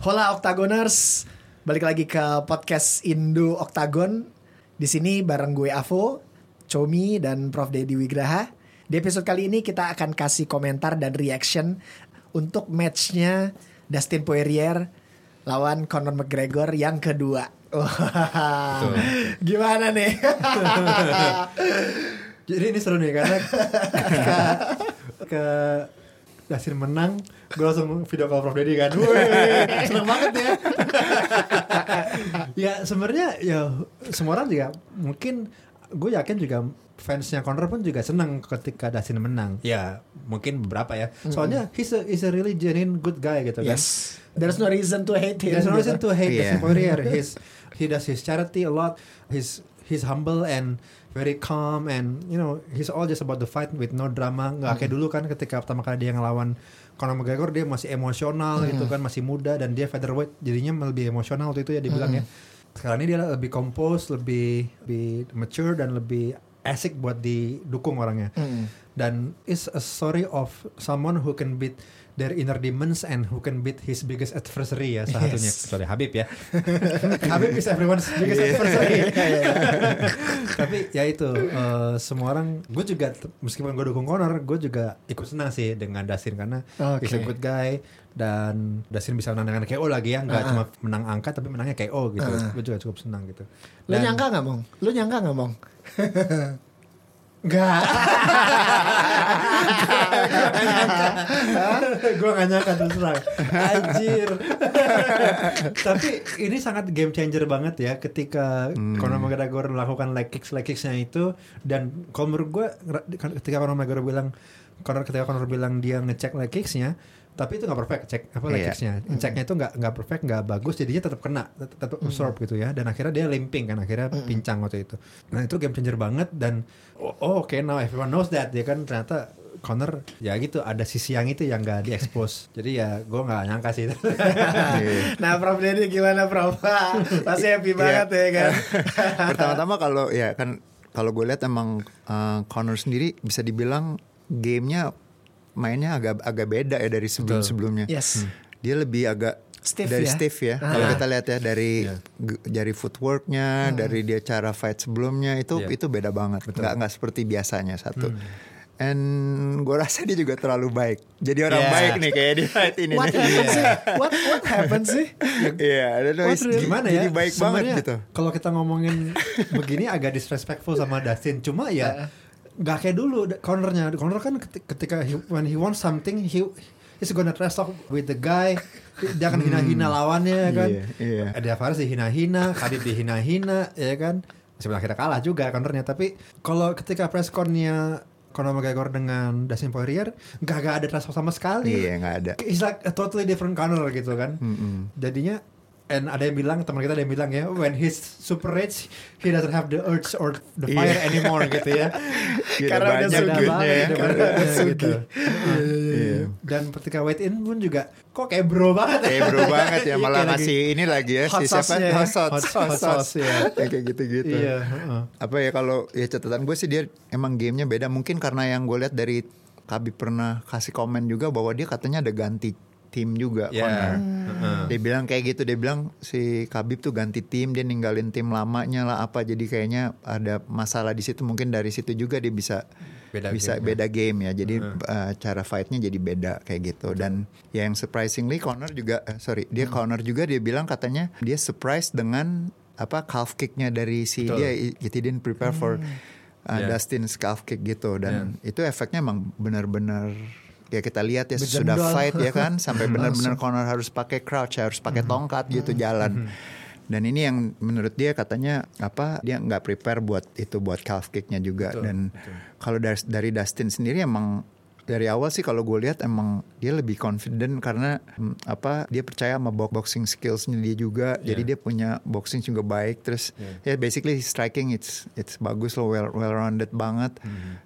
Hola Octagoners, balik lagi ke podcast Indo Octagon. Di sini bareng gue Avo, Chomi dan Prof Dedi Wigraha. Di episode kali ini kita akan kasih komentar dan reaction untuk matchnya Dustin Poirier lawan Conor McGregor yang kedua. Gimana nih? Jadi ini seru nih karena ketika ke Dasin menang, gue langsung video call Prof Dedi kan, Wih, seneng banget ya. ya sebenarnya ya semua orang juga mungkin gue yakin juga fansnya Conor pun juga senang ketika Dasin menang. Ya mungkin beberapa ya. Soalnya he's a, he's a really genuine good guy gitu kan. yes, there's no reason to hate him. There's no reason to hate Yeah. Dustin Poirier. He's he does his charity a lot. He's he's humble and very calm and you know he's all just about the fight with no drama. Nggak kayak dulu kan ketika pertama kali dia ngelawan Conor McGregor dia masih emosional gitu kan masih muda dan dia featherweight jadinya lebih emosional waktu itu ya dibilang ya. Sekarang ini dia lebih compose, lebih lebih mature dan lebih asik buat didukung orangnya. Dan it's a story of someone who can beat their inner demons and who can beat his biggest adversary ya salah satunya. Yes. Sorry Habib ya. Habib is everyone's biggest adversary. Tapi ya itu eh, semua orang gue juga meskipun gue dukung Conor, gue juga ikut senang sih dengan Dustin karena he's a good guy dan Dustin bisa menang dengan KO lagi ya, nggak cuma menang angka tapi menangnya KO gitu. Gue juga cukup senang gitu. Lu Dan- nyangka nggak mong? Lu nyangka nggak mong? Enggak. gue gak nyangka terus terang Anjir Tapi ini sangat game changer banget ya Ketika Conor McGregor melakukan leg kicks Leg kicksnya itu Dan kalau menurut gue Ketika Conor McGregor bilang Conor ketika Conor bilang dia ngecek leg kicksnya tapi itu nggak perfect cek apa Iya. kicksnya ceknya itu nggak nggak perfect nggak bagus jadinya tetap kena tet- tetap absorb gitu ya. Dan akhirnya dia limping kan akhirnya pincang waktu itu. Nah itu game changer banget dan oh, oh, oke now everyone knows that ya kan? Ternyata Connor ya gitu ada sisi yang itu yang nggak diekspos jadi ya gue nggak nyangka sih. Nah, Prof Dedi gimana, Prof? Pasti happy banget ya kan? Pertama-tama kalau ya kan kalau gue lihat emang uh, Connor sendiri bisa dibilang gamenya mainnya agak agak beda ya dari sebelum sebelumnya. Yes. Dia lebih agak Stiff dari ya? stiff ya. Ah. Kalau kita lihat ya dari Iya. g- dari footworknya, dari dia cara fight sebelumnya itu Iya. itu beda banget. Nggak nggak seperti biasanya satu. Hmm. And gue rasa dia juga terlalu baik. Jadi orang Yeah. baik nih kayak di fight ini. What nih. happened sih? What what happened sih? Iya, I don't know, What it's- really- gimana jadi ya baik sebenarnya banget gitu. kalau kita ngomongin begini agak disrespectful sama Dustin cuma ya nggak kayak dulu Connornya Connor kan keti- ketika he, when he wants something he he's gonna trash talk with the guy. Dia akan hina-hina lawannya kan? Iya, iya. ada Faris dihina-hina Khabib dihina-hina ya kan? Meskipun akhirnya kalah juga Connornya tapi kalau ketika press connya Conor McGregor dengan Dustin Poirier nggak ada trash talk sama sekali. Iya, nggak ada. It's like a totally different Conor gitu kan. Jadinya and ada yang bilang teman kita ada yang bilang ya when he's super rich he doesn't have the urge or the fire Iya. anymore gitu ya. Karena udah duitnya ya. Udah banyak duitnya gitu. Iya. Dan ketika weight in pun juga kok kayak bro banget Kayak bro banget ya Iya, malah ngasih ini lagi ya Hot si siapa ya. hot sauce, Hot- hot sauce, ya. Ya, kayak gitu-gitu. Iya, heeh. Apa ya kalau ya catatan gue sih dia emang gamenya beda mungkin karena yang gue lihat dari Kabib pernah kasih komen juga bahwa dia katanya ada ganti tim juga Ya. Conor. Heeh. Dia bilang kayak gitu, dia bilang si Kabib tuh ganti tim, dia ninggalin tim lamanya lah apa. Jadi kayaknya ada masalah di situ. Mungkin dari situ juga dia bisa Beda bisa game, beda game ya. Jadi uh, cara fightnya jadi beda kayak gitu. Dan ya yang surprisingly Connor juga, eh, sorry, dia Connor juga dia bilang katanya dia surprise dengan apa calf kicknya dari si Betul. dia. He didn't prepare for uh, Yeah. Dustin's calf kick gitu. Dan itu efeknya emang benar-benar ya kita lihat ya sudah Bejendol. fight ya kan sampai benar-benar Connor harus pakai crouch harus pakai tongkat gitu jalan. Dan ini yang menurut dia katanya apa dia nggak prepare buat itu buat calf kicknya juga. Betul, dan kalau dari dari Dustin sendiri emang dari awal sih kalau gue lihat emang dia lebih confident karena hmm, apa dia percaya sama box- boxing skillsnya dia juga. Jadi dia punya boxing juga baik terus ya basically his striking it's it's bagus loh well well rounded banget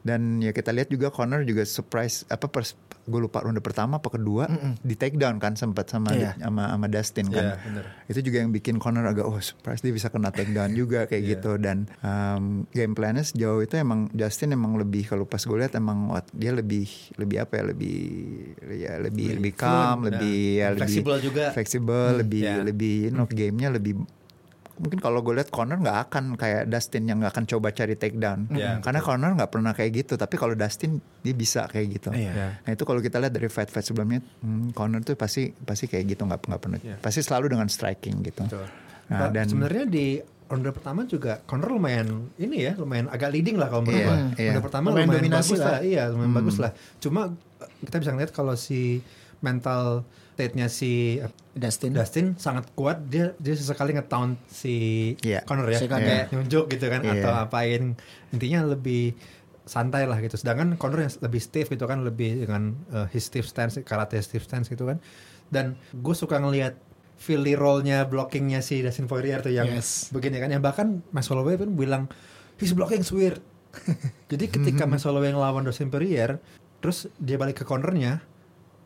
dan ya kita lihat juga Connor juga surprise apa pers, gue lupa ronde pertama apa kedua di take down kan sempat sama Iya. sama sama Dustin kan Iya, bener. itu juga yang bikin Connor agak oh surprise dia bisa kena take down juga kayak Iya. gitu dan um, game plannya sejauh itu emang Justin emang lebih kalau pas gue lihat emang what, dia lebih lebih apa ya lebih ya lebih lebih fluent, calm, nah, lebih ya lebih fleksibel juga. fleksibel, lebih ya. lebih you know, gamenya lebih mungkin kalau gue lihat Connor nggak akan kayak Dustin yang nggak akan coba cari takedown Ya, karena Connor nggak pernah kayak gitu tapi kalau Dustin dia bisa kayak gitu Iya. Ya. nah itu kalau kita lihat dari fight fight sebelumnya hmm, Connor tuh pasti pasti kayak gitu nggak nggak pernah Ya. pasti selalu dengan striking gitu Betul. Nah, dan- sebenarnya di ronde pertama juga Conor lumayan ini ya, lumayan agak leading lah kalau menurut Iya, gua. iya. Ronde pertama Lumayan lumayan, dominasi bagus lah. lah. Iya, lumayan Hmm. bagus lah. Cuma eh, kita bisa ngeliat kalau si mental state-nya si eh, Dustin. Dustin sangat kuat dia dia sesekali nge-taunt si Iya. Conor ya Si kayak nunjuk gitu kan Iya. atau apain intinya lebih santai lah gitu sedangkan Conor yang lebih stiff gitu kan lebih dengan uh, his stiff stance karate stiff stance gitu kan dan gue suka ngelihat Philly roll-nya blockingnya si Dustin Poirier tuh yang Yes. begini kan yang bahkan Max Holloway pun bilang his blocking weird jadi ketika Max Holloway ngelawan Dustin Poirier terus dia balik ke cornernya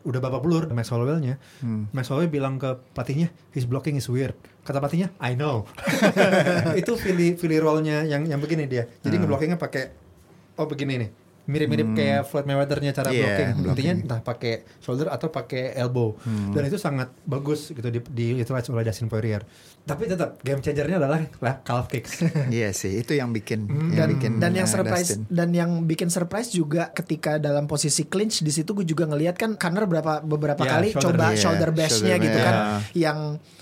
udah babak belur. Max Holloway-nya. Hmm. Max Holloway bilang ke pelatihnya his blocking is weird. Kata pelatihnya I know. Itu Philly Philly roll-nya yang yang begini dia. Jadi Hmm. ngeblockingnya pakai oh begini nih mirip-mirip kayak Floyd Mayweather-nya cara Iya, blocking intinya blocking. entah pakai shoulder atau pakai elbow Hmm. dan itu sangat bagus gitu di, di utilize oleh Dustin Poirier tapi tetap game changer-nya adalah lah calf kicks Iya sih itu yang bikin Hmm. yang dan bikin dan yang surprise Dustin. dan yang bikin surprise juga ketika dalam posisi clinch di situ gue juga ngelihat kan Conor berapa beberapa Ya, kali shoulder- coba iya, shoulder bash-nya shoulder gitu bash. kan Ya. yang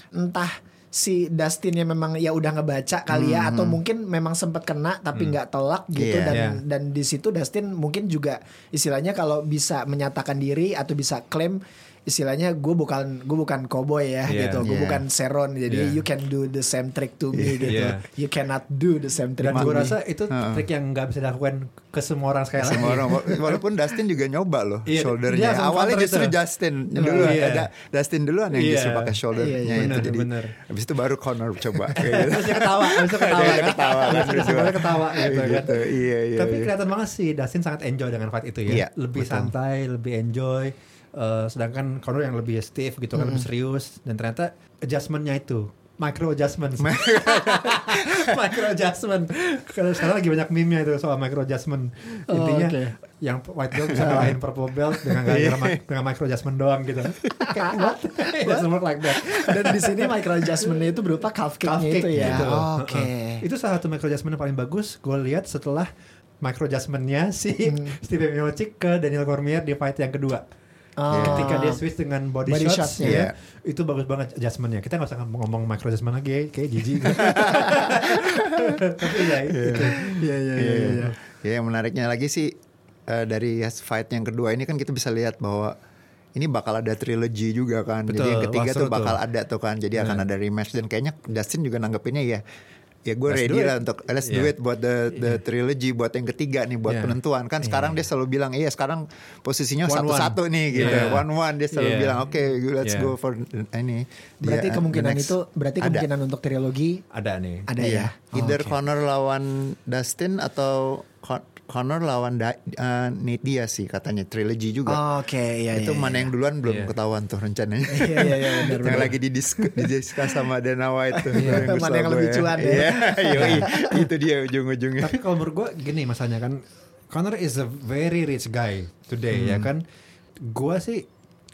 entah si Dustinnya memang ya udah ngebaca kali ya atau mungkin memang sempat kena tapi nggak telak gitu Iya. dan Iya. dan di situ Dustin mungkin juga istilahnya kalau bisa menyatakan diri atau bisa klaim istilahnya gue bukan gue bukan cowboy ya Iya. gitu gue Iya. bukan Seron jadi Iya. you can do the same trick to me gitu Iya. you cannot do the same trick dan gue rasa itu Heeh. trik yang nggak bisa dilakukan ke semua orang sekali Semua orang walaupun Dustin juga nyoba loh Iya, dia shouldernya. Awalnya justru itu. Justin Oh, dulu iya. ada Dustin duluan yang Iya. justru pakai shouldernya Iya, iya, itu bener, jadi bener. habis itu baru Connor coba terus dia ketawa terus ketawa Dia ketawa terus ketawa gitu kan Gitu, iya iya. tapi iya. kelihatan banget sih Dustin sangat enjoy dengan fight itu ya Iya, lebih santai lebih enjoy Eh, sedangkan Conor yang lebih stiff gitu kan lebih serius dan ternyata adjustmentnya itu micro adjustment micro adjustment kalau sekarang lagi banyak meme-nya itu soal micro adjustment Oh, intinya oke. yang white belt bisa ngalahin purple belt dengan mi- dengan micro adjustment doang gitu kayak what it doesn't work like that Dan di sini micro adjustmentnya itu berupa calf Calf kicknya kick itu ya. gitu. Oh, Oke. Heeh. Itu salah satu micro adjustment yang paling bagus gue lihat setelah micro adjustmentnya si Hmm. Steve Miocic ke Daniel Cormier di fight yang kedua. Oh. Ketika dia switch dengan body, Body shots, shots-nya. ya, Iya. itu bagus banget adjustmentnya. Kita nggak usah ngomong micro adjustment lagi, kayak jijik. Tapi ya. Iya iya iya Iya, iya. Ya, yang menariknya lagi sih eh, dari fight yang kedua ini kan kita bisa lihat bahwa ini bakal ada trilogy juga kan. Jadi Betul, yang ketiga tuh bakal tuh. ada tuh kan. Jadi akan ada rematch dan kayaknya Dustin juga nanggepinnya ya ya gue Let's ready do lah untuk let's do Iya. it buat the the trilogy buat yang ketiga nih buat Iya. penentuan kan sekarang dia selalu bilang iya sekarang posisinya satu-satu nih gitu Iya. one one dia selalu Iya. bilang oke let's Iya. go for ini Berarti Dia, kemungkinan itu berarti ada. kemungkinan untuk trilogi Ada nih. ada Iya. ya. Oh, Either oke. Connor lawan Dustin atau Con- Connor lawan da- uh, Nate Diaz sih katanya trilogy juga. Oh, Oke, iya itu iya, mana iya. yang duluan belum Iya. ketahuan tuh rencananya. Iya iya iya benar yang lagi didiskus didiskus sama Dana White tuh. Iya, Gus mana yang lebih cuan ya. Iya, yoi. itu dia ujung-ujungnya. Tapi kalau menurut gue gini masanya kan Connor is a very rich guy today ya kan. Gue sih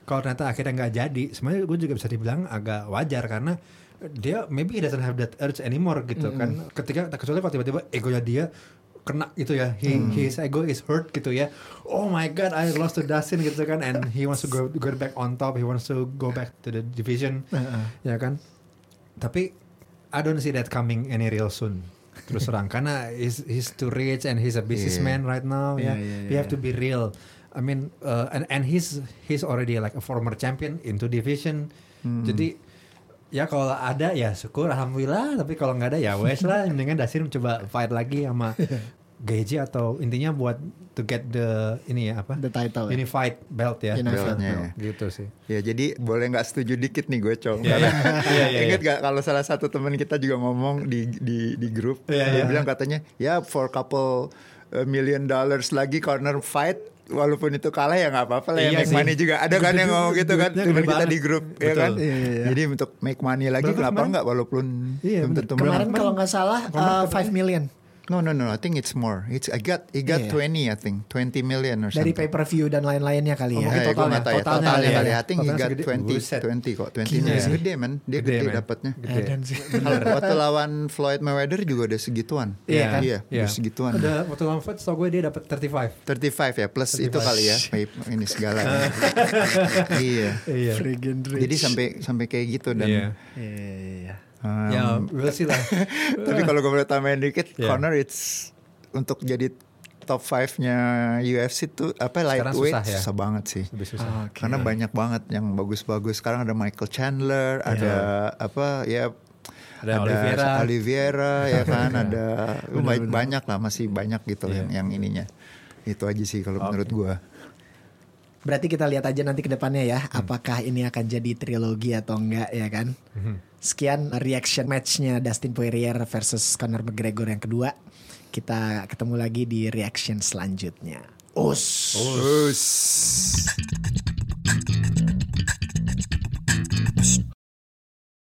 kalau ternyata akhirnya nggak jadi, sebenarnya gue juga bisa dibilang agak wajar karena dia maybe he doesn't have that urge anymore gitu kan. Ketika kecuali kalau tiba-tiba egonya dia kena gitu ya, he, his ego is hurt gitu ya. Oh my god, I lost to Dustin gitu kan, and he wants to go go back on top, he wants to go back to the division, Heeh. ya kan. Tapi I don't see that coming any real soon. Terus terang karena he's, he's too rich and he's a businessman right now. Ya, iya, you iya. have to be real. I mean, uh, and and he's he's already like a former champion into division. Hmm. Jadi ya kalau ada ya syukur alhamdulillah. Tapi kalau nggak ada ya wes lah. Mendingan Dasin coba fight lagi sama Geji atau intinya buat to get the ini ya apa? The title. ya. Unified belt ya. Beltnya, belt. Gitu sih. Ya jadi boleh nggak setuju dikit nih gue cowok. Iya, Karena iya, iya, inget iya. gak kalau salah satu teman kita juga ngomong di di di grup, Iya, dia iya. bilang katanya ya for couple uh, million dollars lagi corner fight. Walaupun itu kalah ya nggak apa-apa lah ya Iya make sih. money juga ada kan yang ngomong gitu kan teman kita banget. di grup ya Betul. kan Iya, iya, iya. jadi untuk make money lagi Berapa kenapa nggak walaupun Iya, belum tentu Kemarin kalau nggak salah uh, berapa 5 million. No, no, no. I think it's more. It's I got, I got Iya. 20 I think, 20 million or Dari something. pay per view dan lain-lainnya kali Oh, ya. mungkin Eh, gue totalnya, ya, totalnya totalnya kali kali. ya. I think he Totalnya got segede. 20, Buset. 20 kok. 20 Gila million. sih. Gede man, dia Gede, gede man. dapatnya. Gede. Kalau waktu lawan Floyd Mayweather juga udah segituan. Iya kan? Iya, Iya. udah segituan. Ada waktu lawan fight, tau gue dia dapat 35. 35 ya, plus itu 35. kali ya. pay- Ini segala. iya. Iya. Friggin rich. Jadi sampai sampai kayak gitu dan Iya. Iya, iya, iya. Um, Ya, we'll see lah. tapi kalau gue boleh tambahin dikit, Iya. Conor it's untuk jadi top 5-nya UFC tuh apa Sekarang lightweight susah susah, ya. banget sih. Lebih susah. Ah, Oke. Karena banyak banget yang bagus-bagus. Sekarang ada Michael Chandler, ada apa ya Ada Oliveira. Oliveira, ya kan, ada Bener, ba- bener. banyak lah masih banyak gitu Iya. yang yang ininya. Itu aja sih kalau menurut gua. Berarti kita lihat aja nanti ke depannya ya, hmm. apakah ini akan jadi trilogi atau enggak ya kan. Hmm. Sekian reaction matchnya Dustin Poirier versus Conor McGregor yang kedua. Kita ketemu lagi di reaction selanjutnya. Us. Us. Us.